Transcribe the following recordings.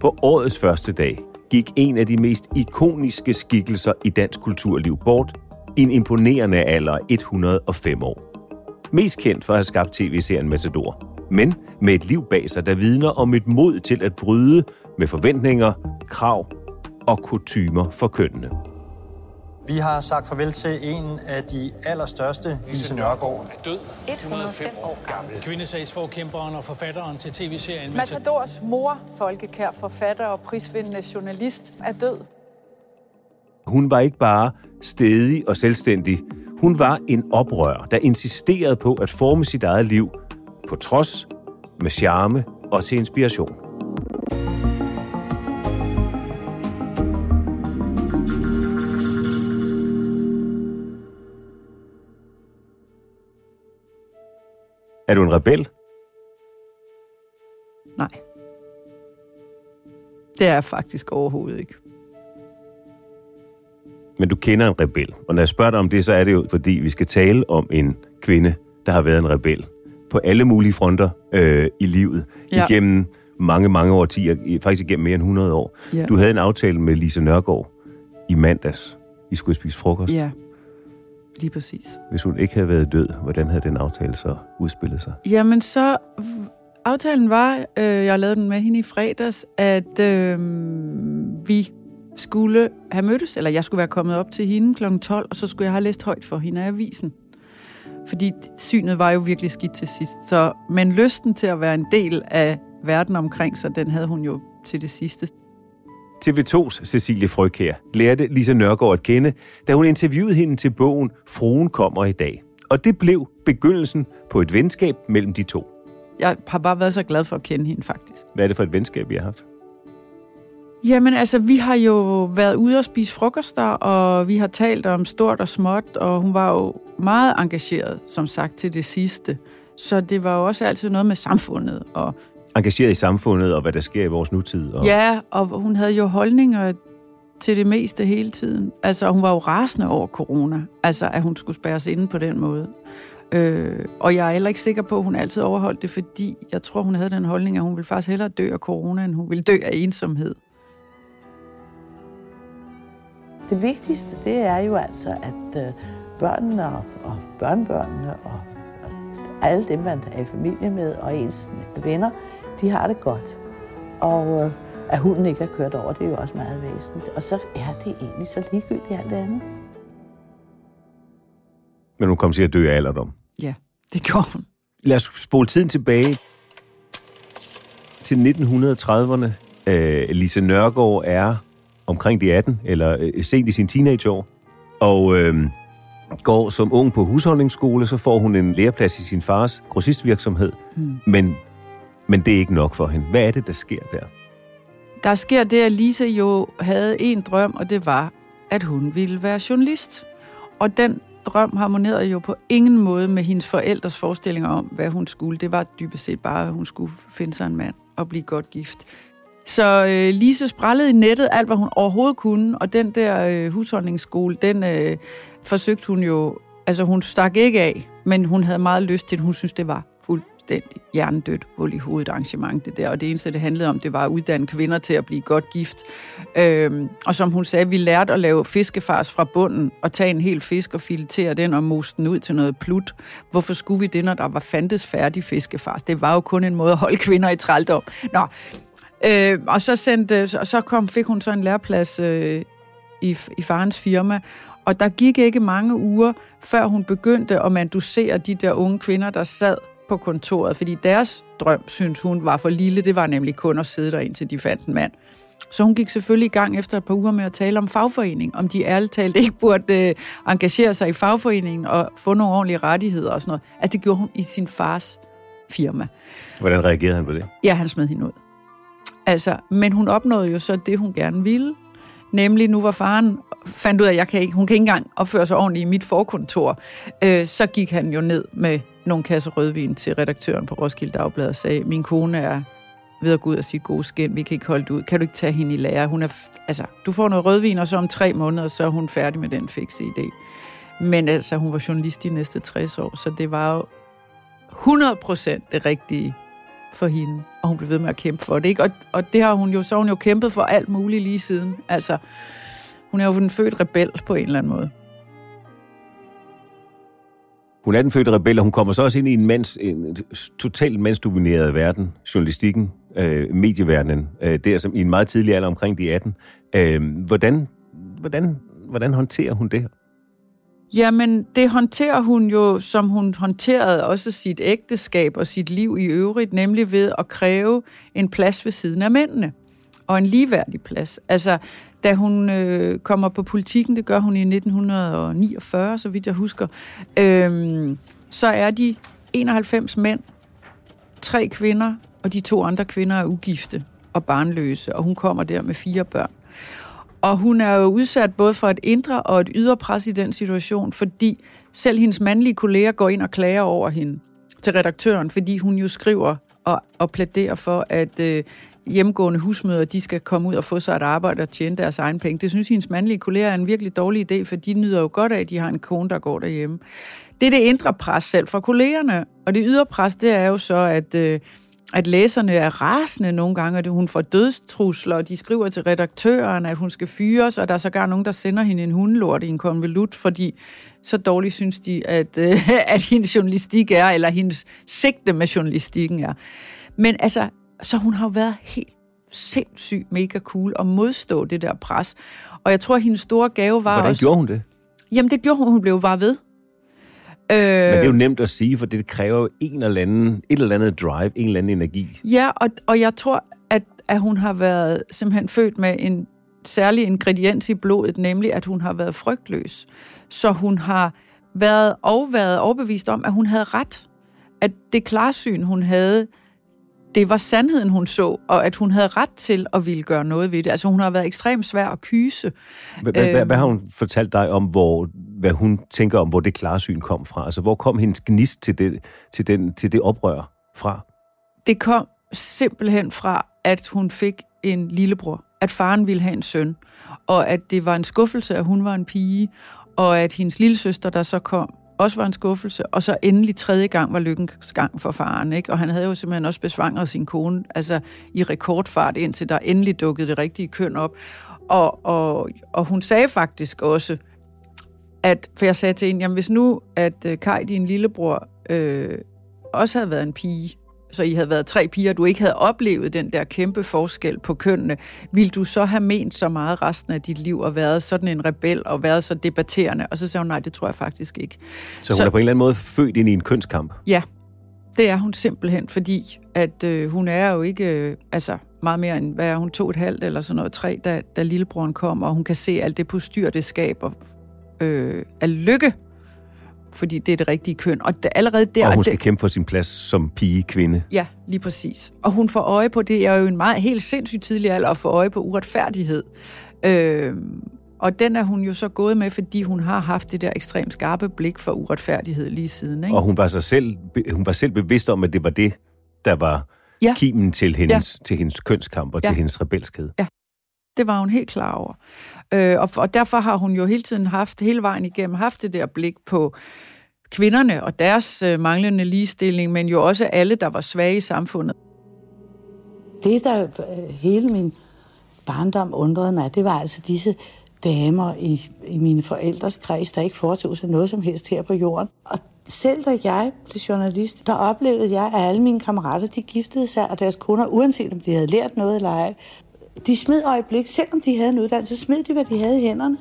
På årets første dag gik en af de mest ikoniske skikkelser i dansk kulturliv bort i en imponerende alder 105 år. Mest kendt for at have skabt tv-serien Matador, men med et liv bag sig, der vidner om et mod til at bryde med forventninger, krav og kutymer for kønnene. Vi har sagt farvel til en af de allerstørste, Lise Nørgaard. er død. 105 år gammel. Kvindesagsforkæmperen og forfatteren til tv-serien Matadors mor, folkekær forfatter og prisvindende journalist, er død. Hun var ikke bare stedig og selvstændig. Hun var en oprør, der insisterede på at forme sit eget liv på trods, med charme og til inspiration. Er du en rebel? Nej. Det er jeg faktisk overhovedet ikke. Men du kender en rebel. Og når jeg spørger dig om det, så er det jo, fordi vi skal tale om en kvinde, der har været en rebel på alle mulige fronter øh, i livet. Ja. Igennem mange, mange årtier. Faktisk igennem mere end 100 år. Ja. Du havde en aftale med Lise Nørgaard i mandags. I skulle spise frokost. Ja, lige præcis. Hvis hun ikke havde været død, hvordan havde den aftale så udspillet sig? Jamen så, aftalen var, øh, jeg lavede den med hende i fredags, at øh, vi skulle have mødtes, eller jeg skulle være kommet op til hende kl. 12, og så skulle jeg have læst højt for hende af avisen. Fordi synet var jo virkelig skidt til sidst. Så, men lysten til at være en del af verden omkring sig, den havde hun jo til det sidste. TV2's Cecilie Frøkær lærte Lise Nørgaard at kende, da hun interviewede hende til bogen Fruen kommer i dag. Og det blev begyndelsen på et venskab mellem de to. Jeg har bare været så glad for at kende hende, faktisk. Hvad er det for et venskab, vi har haft? Jamen altså, vi har jo været ude og spise frokoster, og vi har talt om stort og småt, og hun var jo meget engageret, som sagt, til det sidste. Så det var jo også altid noget med samfundet. Og, Engageret i samfundet og hvad der sker i vores nutid. Og... ja, og hun havde jo holdninger til det meste hele tiden. Altså, hun var jo rasende over corona. Altså, at hun skulle spærres inde på den måde. Øh, og jeg er heller ikke sikker på, at hun altid overholdt det, fordi jeg tror, hun havde den holdning, at hun ville faktisk hellere dø af corona, end hun ville dø af ensomhed. Det vigtigste, det er jo altså, at øh, børnene og, og børnebørnene og, og alle dem, man er i familie med, og ens venner, de har det godt. Og øh, at hunden ikke er kørt over, det er jo også meget væsentligt. Og så er det egentlig så ligegyldigt alt det andet. Men hun kom til at dø af alderdom. Ja, det gjorde hun. Lad os spole tiden tilbage til 1930'erne. Øh, Lise Nørgaard er omkring de 18, eller øh, sent i sin teenageår, og øh, går som ung på husholdningsskole, så får hun en læreplads i sin fars grossistvirksomhed, Mm. men, men det er ikke nok for hende. Hvad er det, der sker der? Der sker det, at Lise jo havde en drøm, og det var, at hun ville være journalist. Og den drøm harmonerede jo på ingen måde med hendes forældres forestillinger om, hvad hun skulle. Det var dybest set bare, at hun skulle finde sig en mand og blive godt gift. Så øh, Lise sprællede i nettet alt, hvad hun overhovedet kunne, og den der øh, husholdningsskole, den øh, forsøgte hun jo, altså hun stak ikke af, men hun havde meget lyst til det. Hun synes, det var fuldstændig hjernedødt hul i hovedet arrangement, det der. Og det eneste, det handlede om, det var at uddanne kvinder til at blive godt gift. Øhm, og som hun sagde, vi lærte at lave fiskefars fra bunden, og tage en hel fisk og filetere den og mose den ud til noget plut. Hvorfor skulle vi det, når der var fandtes færdig fiskefars? Det var jo kun en måde at holde kvinder i trældom. Nå, øh, og så, sendte, så kom, fik hun så en læreplads øh, i, i farens firma, og der gik ikke mange uger, før hun begyndte at mandusere de der unge kvinder, der sad på kontoret, fordi deres drøm, synes hun, var for lille. Det var nemlig kun at sidde der, indtil de fandt en mand. Så hun gik selvfølgelig i gang efter et par uger med at tale om fagforening, om de ærligt talt ikke burde øh, engagere sig i fagforeningen og få nogle ordentlige rettigheder og sådan noget. At det gjorde hun i sin fars firma. Hvordan reagerede han på det? Ja, han smed hende ud. Altså, men hun opnåede jo så det, hun gerne ville. Nemlig, nu var faren fandt ud af, at jeg kan ikke, hun kan ikke engang opføre sig ordentligt i mit forkontor. Øh, så gik han jo ned med nogle kasser rødvin til redaktøren på Roskilde Dagblad og sagde, min kone er ved at gå ud af sit gode skin, vi kan ikke holde det ud. Kan du ikke tage hende i lære? Hun er, altså, du får noget rødvin, og så om tre måneder, så er hun færdig med den fikse idé. Men altså, hun var journalist de næste 60 år, så det var jo 100 procent det rigtige for hende, og hun blev ved med at kæmpe for det. Ikke? Og, og det har hun jo, så har hun jo kæmpet for alt muligt lige siden. Altså, hun er jo en født rebel på en eller anden måde. Hun er den fødte rebel, og hun kommer så også ind i en, mands, en totalt mandsdomineret verden, journalistikken, øh, medieverdenen, øh, der som i en meget tidlig alder omkring de 18. Øh, hvordan, hvordan, hvordan håndterer hun det? Jamen, det håndterer hun jo, som hun håndterede også sit ægteskab og sit liv i øvrigt, nemlig ved at kræve en plads ved siden af mændene. Og en ligeværdig plads. Altså, da hun øh, kommer på politikken, det gør hun i 1949, så vidt jeg husker, øh, så er de 91 mænd, tre kvinder, og de to andre kvinder er ugifte og barnløse, og hun kommer der med fire børn. Og hun er jo udsat både for et indre og et ydre pres i den situation, fordi selv hendes mandlige kolleger går ind og klager over hende til redaktøren, fordi hun jo skriver og, og plæderer for, at øh, hjemgående husmøder, de skal komme ud og få sig et arbejde og tjene deres egen penge. Det synes hendes mandlige kolleger er en virkelig dårlig idé, for de nyder jo godt af, at de har en kone, der går derhjemme. Det er det indre pres selv fra kollegerne, og det ydre pres, det er jo så, at, øh, at læserne er rasende nogle gange, at hun får dødstrusler, og de skriver til redaktøren, at hun skal fyres, og der er sågar nogen, der sender hende en hundelort i en konvolut, fordi så dårligt synes de, at, øh, at hendes journalistik er, eller hendes sigte med journalistikken er. Men altså, så hun har jo været helt sindssygt mega cool og modstå det der pres. Og jeg tror, at hendes store gave var Hvordan også... gjorde hun det? Jamen, det gjorde hun. Hun blev bare ved. Øh, Men det er jo nemt at sige, for det kræver jo en eller anden, et eller andet drive, en eller anden energi. Ja, og, og jeg tror, at, at hun har været simpelthen født med en særlig ingrediens i blodet, nemlig at hun har været frygtløs. Så hun har været og været overbevist om, at hun havde ret. At det klarsyn, hun havde, det var sandheden, hun så, og at hun havde ret til at ville gøre noget ved det. Altså, hun har været ekstremt svær at kyse. Hvad, har hun fortalt dig om, hvor, hvad hun tænker om, hvor det klarsyn kom fra? Altså, hvor kom hendes gnist til det, til den, til det oprør fra? Det kom simpelthen fra, at hun fik en lillebror. At faren ville have en søn. Og at det var en skuffelse, at hun var en pige. Og at hendes lillesøster, der så kom, også var en skuffelse, og så endelig tredje gang var lykkens gang for faren, ikke? Og han havde jo simpelthen også besvangret sin kone, altså i rekordfart, indtil der endelig dukkede det rigtige køn op. Og, og, og hun sagde faktisk også, at, for jeg sagde til hende, jamen hvis nu, at øh, Kai, din lillebror, øh, også havde været en pige, så I havde været tre piger, du ikke havde oplevet den der kæmpe forskel på kønnene, ville du så have ment så meget resten af dit liv og været sådan en rebel og været så debatterende? Og så sagde hun, nej, det tror jeg faktisk ikke. Så hun så, er på en eller anden måde født ind i en kønskamp? Ja, det er hun simpelthen, fordi at øh, hun er jo ikke øh, altså meget mere end, hvad er hun, to et halvt eller sådan noget, tre, da, da lillebroren kom, og hun kan se alt det postyr, det skaber øh, af lykke fordi det er det rigtige køn. Og det, allerede der... Og hun skal det, kæmpe for sin plads som pige, kvinde. Ja, lige præcis. Og hun får øje på, det er jo en meget helt sindssygt tidlig alder at få øje på uretfærdighed. Øh, og den er hun jo så gået med, fordi hun har haft det der ekstremt skarpe blik for uretfærdighed lige siden. Ikke? Og hun var, sig selv, hun var selv bevidst om, at det var det, der var ja. kimen til hendes, ja. til hendes kønskamp og ja. til hendes rebelskhed. Ja, det var hun helt klar over. Øh, og, og derfor har hun jo hele tiden haft, hele vejen igennem, haft det der blik på kvinderne og deres øh, manglende ligestilling, men jo også alle, der var svage i samfundet. Det, der øh, hele min barndom undrede mig, det var altså disse damer i, i mine forældres kreds, der ikke foretog sig noget som helst her på jorden. Og selv da jeg blev journalist, der oplevede jeg, at alle mine kammerater, de giftede sig, og deres kunder, uanset om de havde lært noget eller ej, de smed øjeblik, selvom de havde en uddannelse, så smed de, hvad de havde i hænderne.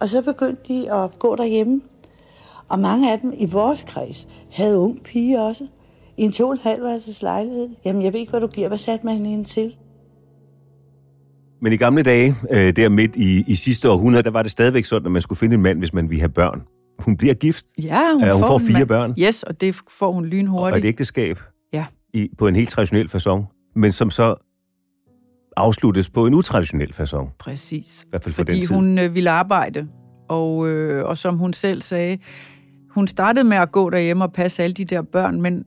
Og så begyndte de at gå derhjemme. Og mange af dem i vores kreds havde ung pige også. I en to og en halv lejlighed. Jamen, jeg ved ikke, hvad du giver. Hvad satte man hende til? Men i gamle dage, øh, der midt i, i sidste århundrede, der var det stadigvæk sådan, at man skulle finde en mand, hvis man ville have børn. Hun bliver gift. Ja, hun, øh, hun får, får fire mand. børn. Yes, og det får hun lynhurtigt. Og et ægteskab. Ja. I, på en helt traditionel façon. Men som så afsluttes på en utraditionel façon. Præcis. I hvert fald for Fordi den tid. hun øh, ville arbejde. Og, øh, og som hun selv sagde, hun startede med at gå derhjemme og passe alle de der børn, men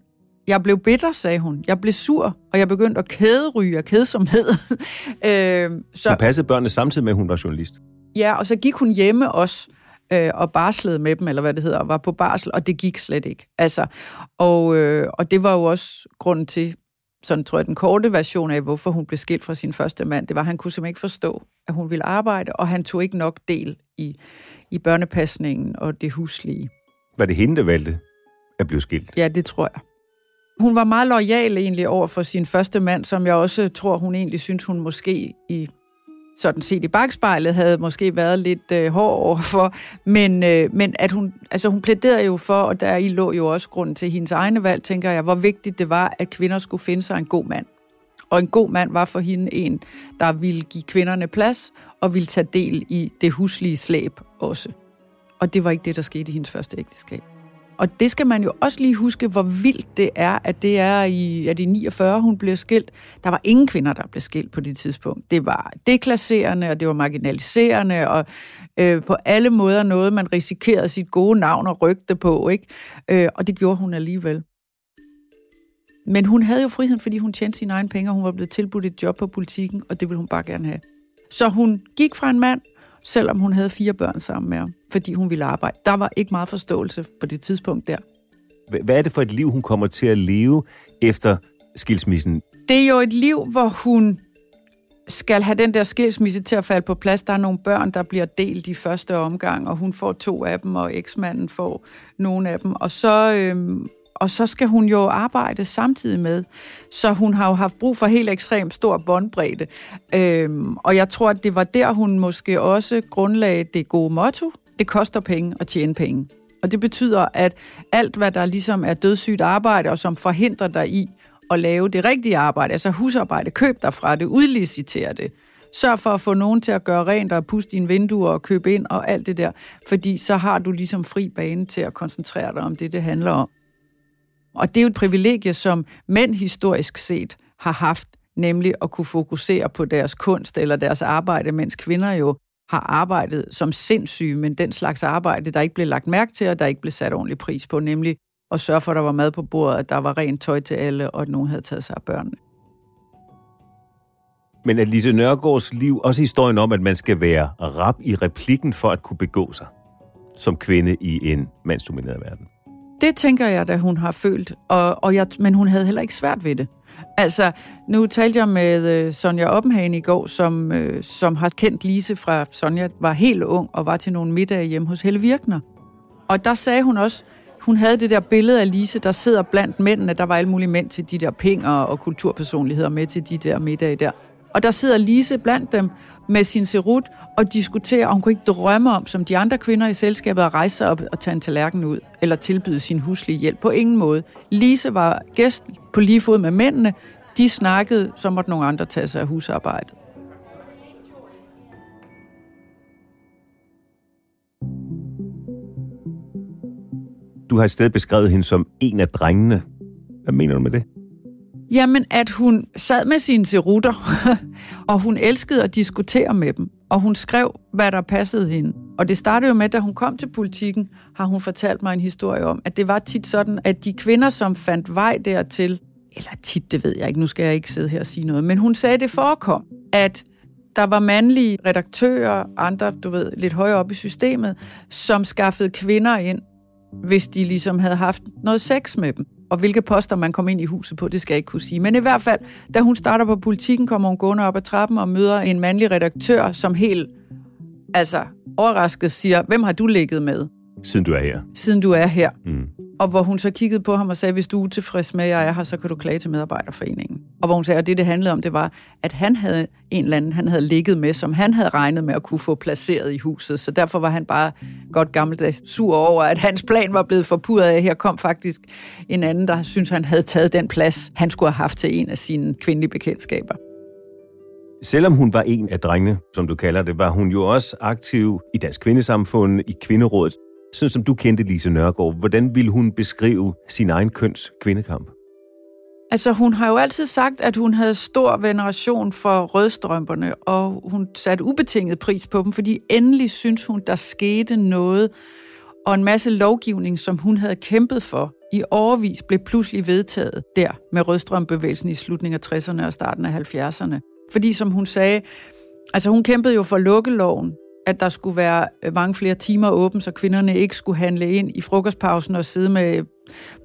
jeg blev bitter, sagde hun. Jeg blev sur, og jeg begyndte at kæderyge af kedsomhed. øh, Hun så, passede børnene samtidig med, at hun var journalist. ja, og så gik hun hjemme også øh, og barslede med dem, eller hvad det hedder, og var på barsel, og det gik slet ikke. Altså, og, øh, og det var jo også grunden til, sådan tror jeg, den korte version af, hvorfor hun blev skilt fra sin første mand, det var, at han kunne simpelthen ikke forstå, at hun ville arbejde, og han tog ikke nok del i, i børnepasningen og det huslige. Var det hende, der valgte at blive skilt? Ja, det tror jeg. Hun var meget lojal egentlig over for sin første mand, som jeg også tror, hun egentlig synes, hun måske i sådan set i bagspejlet havde måske været lidt øh, hård overfor, men, øh, men at hun, altså hun plæderede jo for, og der i lå jo også grunden til hendes egne valg, tænker jeg, hvor vigtigt det var, at kvinder skulle finde sig en god mand. Og en god mand var for hende en, der ville give kvinderne plads og ville tage del i det huslige slæb også. Og det var ikke det, der skete i hendes første ægteskab. Og det skal man jo også lige huske, hvor vildt det er, at det er i at det 49, hun blev skilt. Der var ingen kvinder, der blev skilt på det tidspunkt. Det var deklasserende, og det var marginaliserende, og øh, på alle måder noget, man risikerede sit gode navn og rygte på. ikke? Øh, og det gjorde hun alligevel. Men hun havde jo friheden, fordi hun tjente sine egne penge, og hun var blevet tilbudt et job på politikken, og det ville hun bare gerne have. Så hun gik fra en mand, selvom hun havde fire børn sammen med ham, fordi hun ville arbejde. Der var ikke meget forståelse på det tidspunkt der. Hva- Hvad er det for et liv, hun kommer til at leve efter skilsmissen? Det er jo et liv, hvor hun skal have den der skilsmisse til at falde på plads. Der er nogle børn, der bliver delt i første omgang, og hun får to af dem, og eksmanden får nogle af dem. Og så, øhm, og så skal hun jo arbejde samtidig med. Så hun har jo haft brug for helt ekstremt stor båndbredde. Øhm, og jeg tror, at det var der, hun måske også grundlagde det gode motto. Det koster penge at tjene penge. Og det betyder, at alt, hvad der ligesom er dødssygt arbejde, og som forhindrer dig i at lave det rigtige arbejde, altså husarbejde, køb dig fra det, udlicitere det. Sørg for at få nogen til at gøre rent og puste dine vinduer og købe ind og alt det der, fordi så har du ligesom fri bane til at koncentrere dig om det, det handler om. Og det er jo et privilegie, som mænd historisk set har haft, nemlig at kunne fokusere på deres kunst eller deres arbejde, mens kvinder jo har arbejdet som sindssyge, men den slags arbejde, der ikke blev lagt mærke til, og der ikke blev sat ordentlig pris på, nemlig at sørge for, at der var mad på bordet, at der var rent tøj til alle, og at nogen havde taget sig af børnene. Men er Lise Nørgaards liv også historien om, at man skal være rap i replikken for at kunne begå sig som kvinde i en mandsdomineret verden? Det tænker jeg, da hun har følt, og, og jeg, men hun havde heller ikke svært ved det. Altså, nu talte jeg med øh, Sonja Oppenhagen i går, som, øh, som har kendt Lise fra Sonja, var helt ung og var til nogle middage hjemme hos Helle Virkner. Og der sagde hun også, hun havde det der billede af Lise, der sidder blandt mændene. Der var alle mulige mænd til de der pinger og kulturpersonligheder med til de der middage der. Og der sidder Lise blandt dem med sin serut og diskuterer, og hun kunne ikke drømme om, som de andre kvinder i selskabet, at rejse sig op og tage en tallerken ud, eller tilbyde sin huslige hjælp. På ingen måde. Lise var gæst på lige fod med mændene. De snakkede, så måtte nogle andre tage sig af husarbejdet. Du har i sted beskrevet hende som en af drengene. Hvad mener du med det? Jamen, at hun sad med sine serutter, og hun elskede at diskutere med dem, og hun skrev, hvad der passede hende. Og det startede jo med, da hun kom til politikken, har hun fortalt mig en historie om, at det var tit sådan, at de kvinder, som fandt vej dertil, eller tit, det ved jeg ikke, nu skal jeg ikke sidde her og sige noget, men hun sagde, det forekom, at der var mandlige redaktører, andre, du ved, lidt højere op i systemet, som skaffede kvinder ind hvis de ligesom havde haft noget sex med dem. Og hvilke poster man kom ind i huset på, det skal jeg ikke kunne sige. Men i hvert fald, da hun starter på politikken, kommer hun gående op ad trappen og møder en mandlig redaktør, som helt altså, overrasket siger, hvem har du ligget med? Siden du er her. Siden du er her. Mm. Og hvor hun så kiggede på ham og sagde, hvis du er utilfreds med, at jeg er her, så kan du klage til medarbejderforeningen. Og hvor hun sagde, at det, det handlede om, det var, at han havde en eller anden, han havde ligget med, som han havde regnet med at kunne få placeret i huset. Så derfor var han bare godt gammeldags sur over, at hans plan var blevet forpurret af. Her kom faktisk en anden, der synes han havde taget den plads, han skulle have haft til en af sine kvindelige bekendtskaber. Selvom hun var en af drengene, som du kalder det, var hun jo også aktiv i Dansk Kvindesamfund, i Kvinderådet. Sådan som du kendte Lise Nørgaard, hvordan ville hun beskrive sin egen køns kvindekamp? Altså, hun har jo altid sagt, at hun havde stor veneration for rødstrømperne, og hun satte ubetinget pris på dem, fordi endelig synes hun, der skete noget, og en masse lovgivning, som hun havde kæmpet for i overvis, blev pludselig vedtaget der med rødstrømbevægelsen i slutningen af 60'erne og starten af 70'erne. Fordi som hun sagde, altså hun kæmpede jo for lukkeloven, at der skulle være øh, mange flere timer åben, så kvinderne ikke skulle handle ind i frokostpausen og sidde med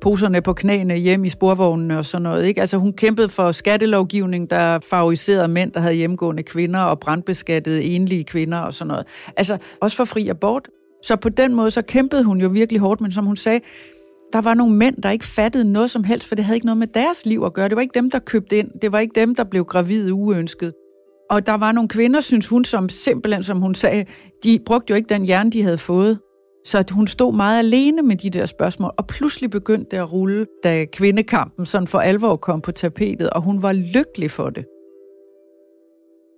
poserne på knæene hjem i sporvognene og sådan noget. Ikke? Altså hun kæmpede for skattelovgivning, der favoriserede mænd, der havde hjemgående kvinder og brandbeskattede enlige kvinder og sådan noget. Altså også for fri abort. Så på den måde, så kæmpede hun jo virkelig hårdt, men som hun sagde, der var nogle mænd, der ikke fattede noget som helst, for det havde ikke noget med deres liv at gøre. Det var ikke dem, der købte ind. Det var ikke dem, der blev gravide uønsket. Og der var nogle kvinder, synes hun, som simpelthen, som hun sagde, de brugte jo ikke den hjerne, de havde fået. Så hun stod meget alene med de der spørgsmål, og pludselig begyndte det at rulle, da kvindekampen sådan for alvor kom på tapetet, og hun var lykkelig for det.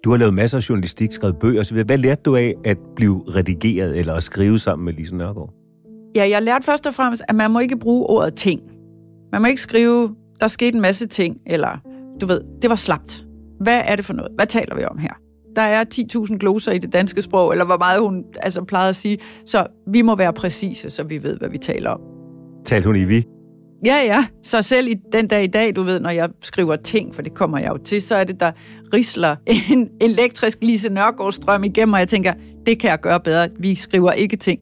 Du har lavet masser af journalistik, skrevet bøger osv. Hvad lærte du af at blive redigeret eller at skrive sammen med Lise Nørgaard? Ja, jeg lærte først og fremmest, at man må ikke bruge ordet ting. Man må ikke skrive, der skete en masse ting, eller du ved, det var slapt. Hvad er det for noget? Hvad taler vi om her? Der er 10.000 gloser i det danske sprog, eller hvor meget hun altså plejede at sige. Så vi må være præcise, så vi ved, hvad vi taler om. Talte hun i vi? Ja, ja. Så selv i den dag i dag, du ved, når jeg skriver ting, for det kommer jeg jo til, så er det, der risler en elektrisk Lise Nørgaard-strøm igennem, og jeg tænker, det kan jeg gøre bedre. Vi skriver ikke ting.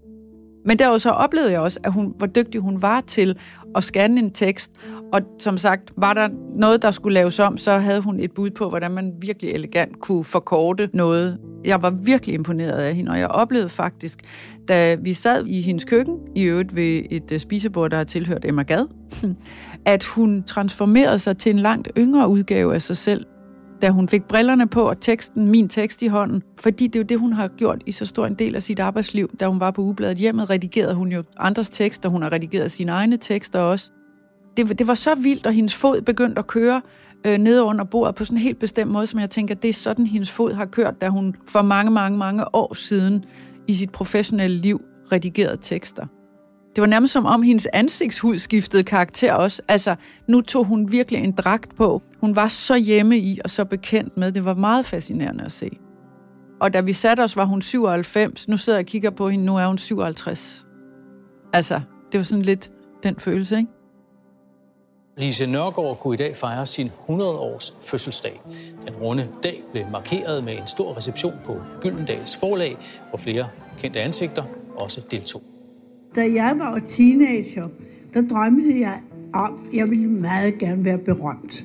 Men derudover så oplevede jeg også, at hun, hvor dygtig hun var til at scanne en tekst. Og som sagt, var der noget, der skulle laves om, så havde hun et bud på, hvordan man virkelig elegant kunne forkorte noget. Jeg var virkelig imponeret af hende, og jeg oplevede faktisk, da vi sad i hendes køkken, i øvrigt ved et øh, spisebord, der har tilhørt Emma Gad, at hun transformerede sig til en langt yngre udgave af sig selv, da hun fik brillerne på og teksten, min tekst i hånden. Fordi det er jo det, hun har gjort i så stor en del af sit arbejdsliv. Da hun var på ubladet hjemmet, redigerede hun jo andres tekster. Hun har redigeret sine egne tekster også. Det, det var så vildt, og hendes fod begyndte at køre øh, ned under bordet på sådan en helt bestemt måde, som jeg tænker, det er sådan, hendes fod har kørt, da hun for mange, mange, mange år siden i sit professionelle liv redigerede tekster. Det var nærmest som om hendes ansigtshud skiftede karakter også. Altså, nu tog hun virkelig en dragt på. Hun var så hjemme i og så bekendt med. Det var meget fascinerende at se. Og da vi satte os, var hun 97. Nu sidder jeg og kigger på hende. Nu er hun 57. Altså, det var sådan lidt den følelse, ikke? Lise Nørgaard kunne i dag fejre sin 100-års fødselsdag. Den runde dag blev markeret med en stor reception på Gyldendals forlag, hvor flere kendte ansigter også deltog. Da jeg var teenager, der drømte jeg om, at jeg ville meget gerne være berømt.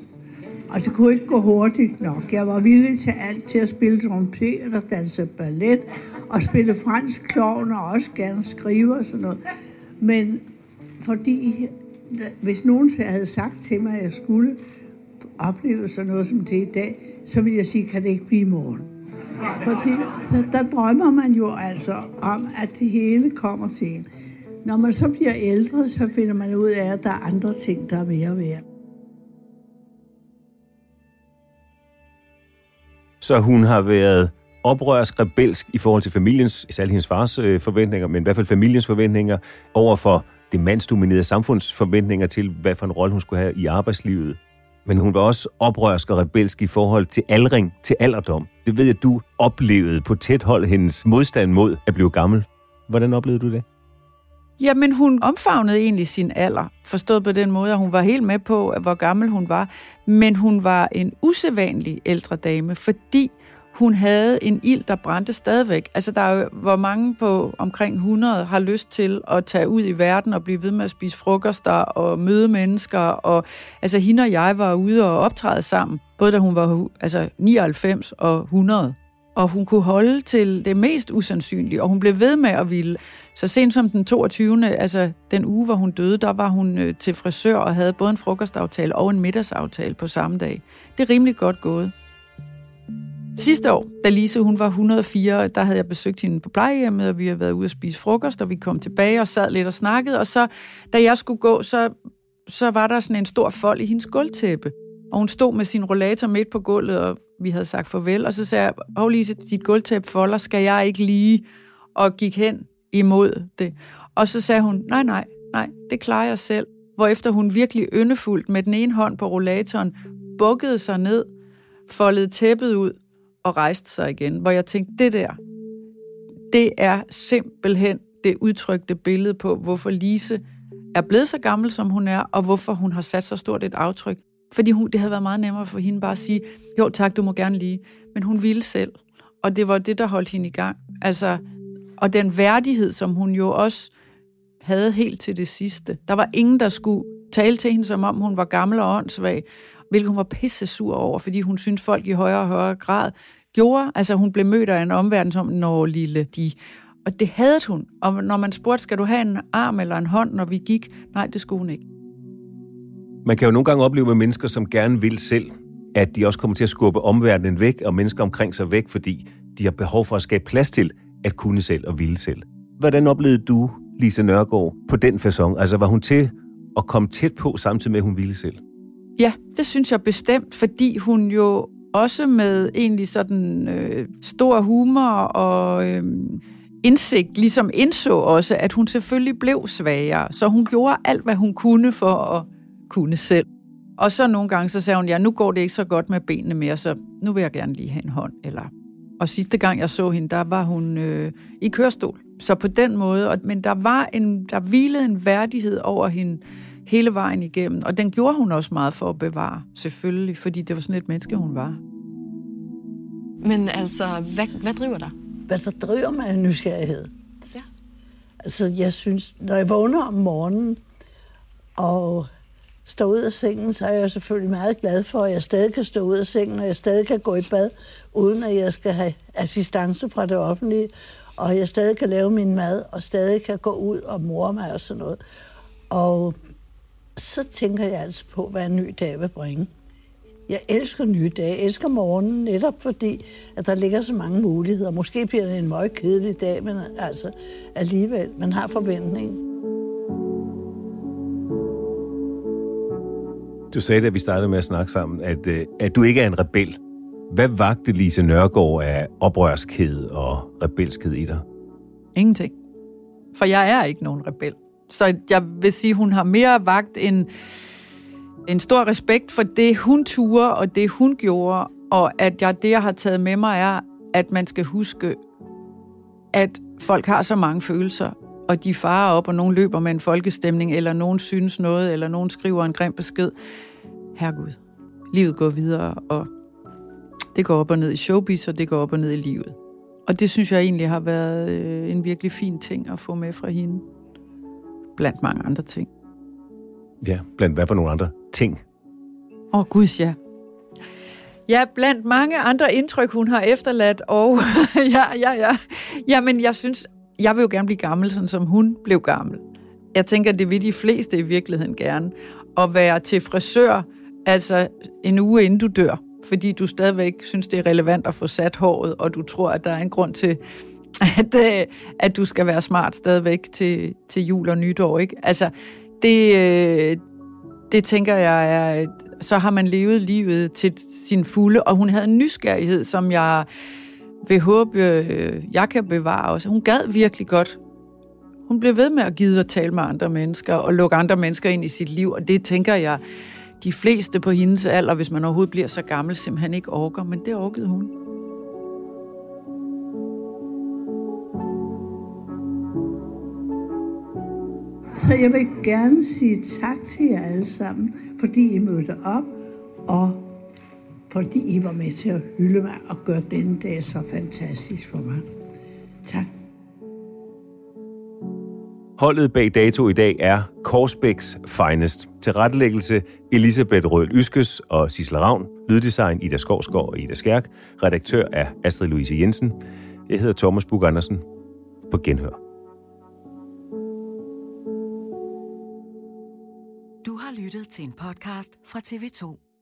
Og det kunne ikke gå hurtigt nok. Jeg var villig til alt, til at spille trompet og danse ballet, og spille fransk klovn og også gerne skrive og sådan noget. Men fordi, hvis nogen havde sagt til mig, at jeg skulle opleve sådan noget som det i dag, så ville jeg sige, kan det ikke blive i morgen? Fordi der, der drømmer man jo altså om, at det hele kommer til en. Når man så bliver ældre, så finder man ud af, at der er andre ting, der er mere værd. Så hun har været oprørsk, rebelsk i forhold til familiens, særligt hendes fars øh, forventninger, men i hvert fald familiens forventninger, over for det mandsdominerede samfunds forventninger til, hvad for en rolle hun skulle have i arbejdslivet. Men hun var også oprørsk og rebelsk i forhold til aldring, til alderdom. Det ved jeg, du oplevede på tæt hold hendes modstand mod at blive gammel. Hvordan oplevede du det? Jamen, hun omfavnede egentlig sin alder, forstået på den måde, at hun var helt med på, hvor gammel hun var. Men hun var en usædvanlig ældre dame, fordi hun havde en ild, der brændte stadigvæk. Altså, der er jo, hvor mange på omkring 100 har lyst til at tage ud i verden og blive ved med at spise frokoster og møde mennesker. Og, altså, hende og jeg var ude og optræde sammen, både da hun var altså, 99 og 100. Og hun kunne holde til det mest usandsynlige, og hun blev ved med at ville. Så sent som den 22. altså den uge, hvor hun døde, der var hun øh, til frisør og havde både en frokostaftale og en middagsaftale på samme dag. Det er rimelig godt gået. Sidste år, da Lise hun var 104, der havde jeg besøgt hende på plejehjemmet, og vi havde været ude at spise frokost, og vi kom tilbage og sad lidt og snakkede, og så, da jeg skulle gå, så, så var der sådan en stor fold i hendes gulvtæppe. Og hun stod med sin rollator midt på gulvet, og vi havde sagt farvel, og så sagde jeg, hov Lise, dit gulvtæppe folder, skal jeg ikke lige? Og gik hen imod det. Og så sagde hun, nej, nej, nej, det klarer jeg selv. Hvorefter hun virkelig yndefuldt med den ene hånd på rollatoren, bukkede sig ned, foldede tæppet ud og rejste sig igen, hvor jeg tænkte, det der, det er simpelthen det udtrykte billede på, hvorfor Lise er blevet så gammel, som hun er, og hvorfor hun har sat så stort et aftryk. Fordi hun, det havde været meget nemmere for hende bare at sige, jo tak, du må gerne lige. Men hun ville selv. Og det var det, der holdt hende i gang. Altså, og den værdighed, som hun jo også havde helt til det sidste. Der var ingen, der skulle tale til hende, som om hun var gammel og åndssvag, hvilket hun var pisse sur over, fordi hun syntes, folk i højere og højere grad gjorde. Altså hun blev mødt af en omverden som, når lille de. Og det havde hun. Og når man spurgte, skal du have en arm eller en hånd, når vi gik? Nej, det skulle hun ikke. Man kan jo nogle gange opleve med mennesker, som gerne vil selv, at de også kommer til at skubbe omverdenen væk, og mennesker omkring sig væk, fordi de har behov for at skabe plads til at kunne selv og ville selv. Hvordan oplevede du, Lise Nørgaard, på den façon? Altså var hun til at komme tæt på, samtidig med, at hun ville selv? Ja, det synes jeg bestemt, fordi hun jo også med egentlig sådan øh, stor humor og øh, indsigt ligesom indså også, at hun selvfølgelig blev svagere. Så hun gjorde alt, hvad hun kunne for at kunne selv. Og så nogle gange, så sagde hun, ja, nu går det ikke så godt med benene mere, så nu vil jeg gerne lige have en hånd. Eller... Og sidste gang, jeg så hende, der var hun øh, i kørestol. Så på den måde, og, men der var en, der hvilede en værdighed over hende hele vejen igennem. Og den gjorde hun også meget for at bevare, selvfølgelig, fordi det var sådan et menneske, hun var. Men altså, hvad, hvad driver dig? Hvad der driver mig er nysgerrighed. Ja. Altså, jeg synes, når jeg vågner om morgenen og står ud af sengen, så er jeg selvfølgelig meget glad for, at jeg stadig kan stå ud af sengen, og jeg stadig kan gå i bad, uden at jeg skal have assistance fra det offentlige, og jeg stadig kan lave min mad, og stadig kan gå ud og mor mig og sådan noget. Og så tænker jeg altså på, hvad en ny dag vil bringe. Jeg elsker nye dage. Jeg elsker morgenen, netop fordi, at der ligger så mange muligheder. Måske bliver det en meget kedelig dag, men altså alligevel, man har forventning. Du sagde, da vi startede med at snakke sammen, at, øh, at du ikke er en rebel. Hvad vagte Lise Nørgaard af oprørskhed og rebelskhed i dig? Ingenting. For jeg er ikke nogen rebel. Så jeg vil sige, hun har mere vagt en, en stor respekt for det, hun turde, og det, hun gjorde, og at jeg, det, jeg har taget med mig, er, at man skal huske, at folk har så mange følelser, og de farer op, og nogen løber med en folkestemning, eller nogen synes noget, eller nogen skriver en grim besked. Herregud, livet går videre, og det går op og ned i showbiz, og det går op og ned i livet. Og det synes jeg egentlig har været øh, en virkelig fin ting at få med fra hende blandt mange andre ting. Ja, blandt hvad for nogle andre ting? Åh, oh, gud, ja. Ja, blandt mange andre indtryk, hun har efterladt, og ja, ja, ja. Jamen, jeg synes, jeg vil jo gerne blive gammel, sådan som hun blev gammel. Jeg tænker, det vil de fleste i virkeligheden gerne. At være til frisør, altså en uge inden du dør, fordi du stadigvæk synes, det er relevant at få sat håret, og du tror, at der er en grund til, at, øh, at du skal være smart stadigvæk til, til jul og nytår. Ikke? Altså, det, øh, det tænker jeg er, så har man levet livet til sin fulde, og hun havde en nysgerrighed, som jeg vil håbe, øh, jeg kan bevare også. Hun gad virkelig godt. Hun blev ved med at give at tale med andre mennesker, og lukke andre mennesker ind i sit liv, og det tænker jeg, de fleste på hendes alder, hvis man overhovedet bliver så gammel, simpelthen ikke orker, men det orkede hun. Så jeg vil gerne sige tak til jer alle sammen, fordi I mødte op og fordi I var med til at hylde mig og gøre denne dag så fantastisk for mig. Tak. Holdet bag dato i dag er Korsbæks Finest. Til rettelæggelse Elisabeth Røhl Yskes og Sisla Ravn. Lyddesign Ida Skovsgaard og Ida Skærk. Redaktør er Astrid Louise Jensen. Jeg hedder Thomas Bug Andersen. På genhør. Har lyttet til en podcast fra TV2.